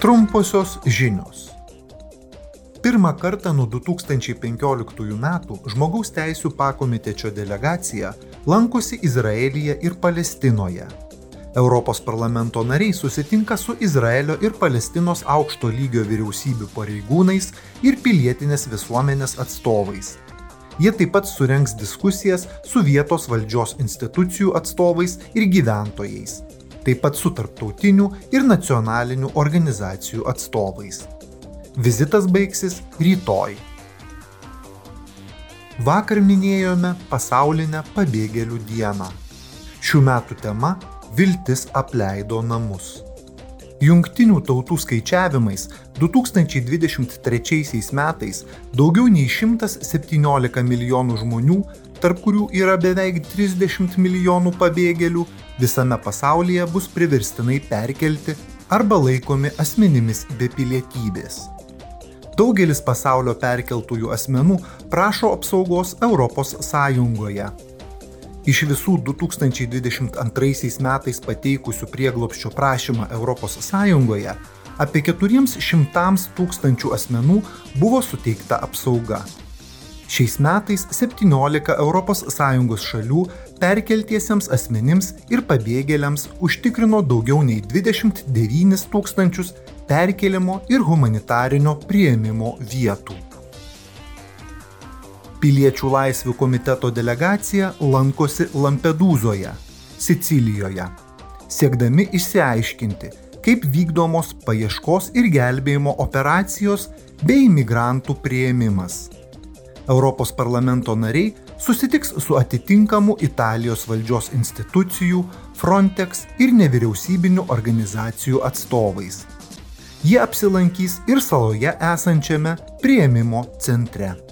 Trumposios žinios. Pirmą kartą nuo 2015 metų žmogaus teisų pakomitečio delegacija lankosi Izraelyje ir Palestinoje. Europos parlamento nariai susitinka su Izraelio ir Palestinos aukšto lygio vyriausybių pareigūnais ir pilietinės visuomenės atstovais. Jie taip pat surenks diskusijas su vietos valdžios institucijų atstovais ir gyventojais taip pat su tarptautinių ir nacionalinių organizacijų atstovais. Vizitas baigsis rytoj. Vakar minėjome pasaulinę pabėgėlių dieną. Šių metų tema - Viltis apleido namus. Jungtinių tautų skaičiavimais 2023 metais daugiau nei 117 milijonų žmonių, tarp kurių yra beveik 30 milijonų pabėgėlių, visame pasaulyje bus priverstinai perkelti arba laikomi asmenimis be pilietybės. Daugelis pasaulio perkeltųjų asmenų prašo apsaugos Europos Sąjungoje. Iš visų 2022 metais pateikusių prieglopščio prašymą ES apie 400 tūkstančių asmenų buvo suteikta apsauga. Šiais metais 17 ES šalių perkeltiesiems asmenims ir pabėgėliams užtikrino daugiau nei 29 tūkstančius perkelimo ir humanitarinio prieimimo vietų. Piliečių laisvių komiteto delegacija lankosi Lampedūzoje, Sicilijoje, siekdami išsiaiškinti, kaip vykdomos paieškos ir gelbėjimo operacijos bei imigrantų prieimimas. Europos parlamento nariai susitiks su atitinkamu Italijos valdžios institucijų, Frontex ir nevyriausybinių organizacijų atstovais. Jie apsilankys ir saloje esančiame prieimimo centre.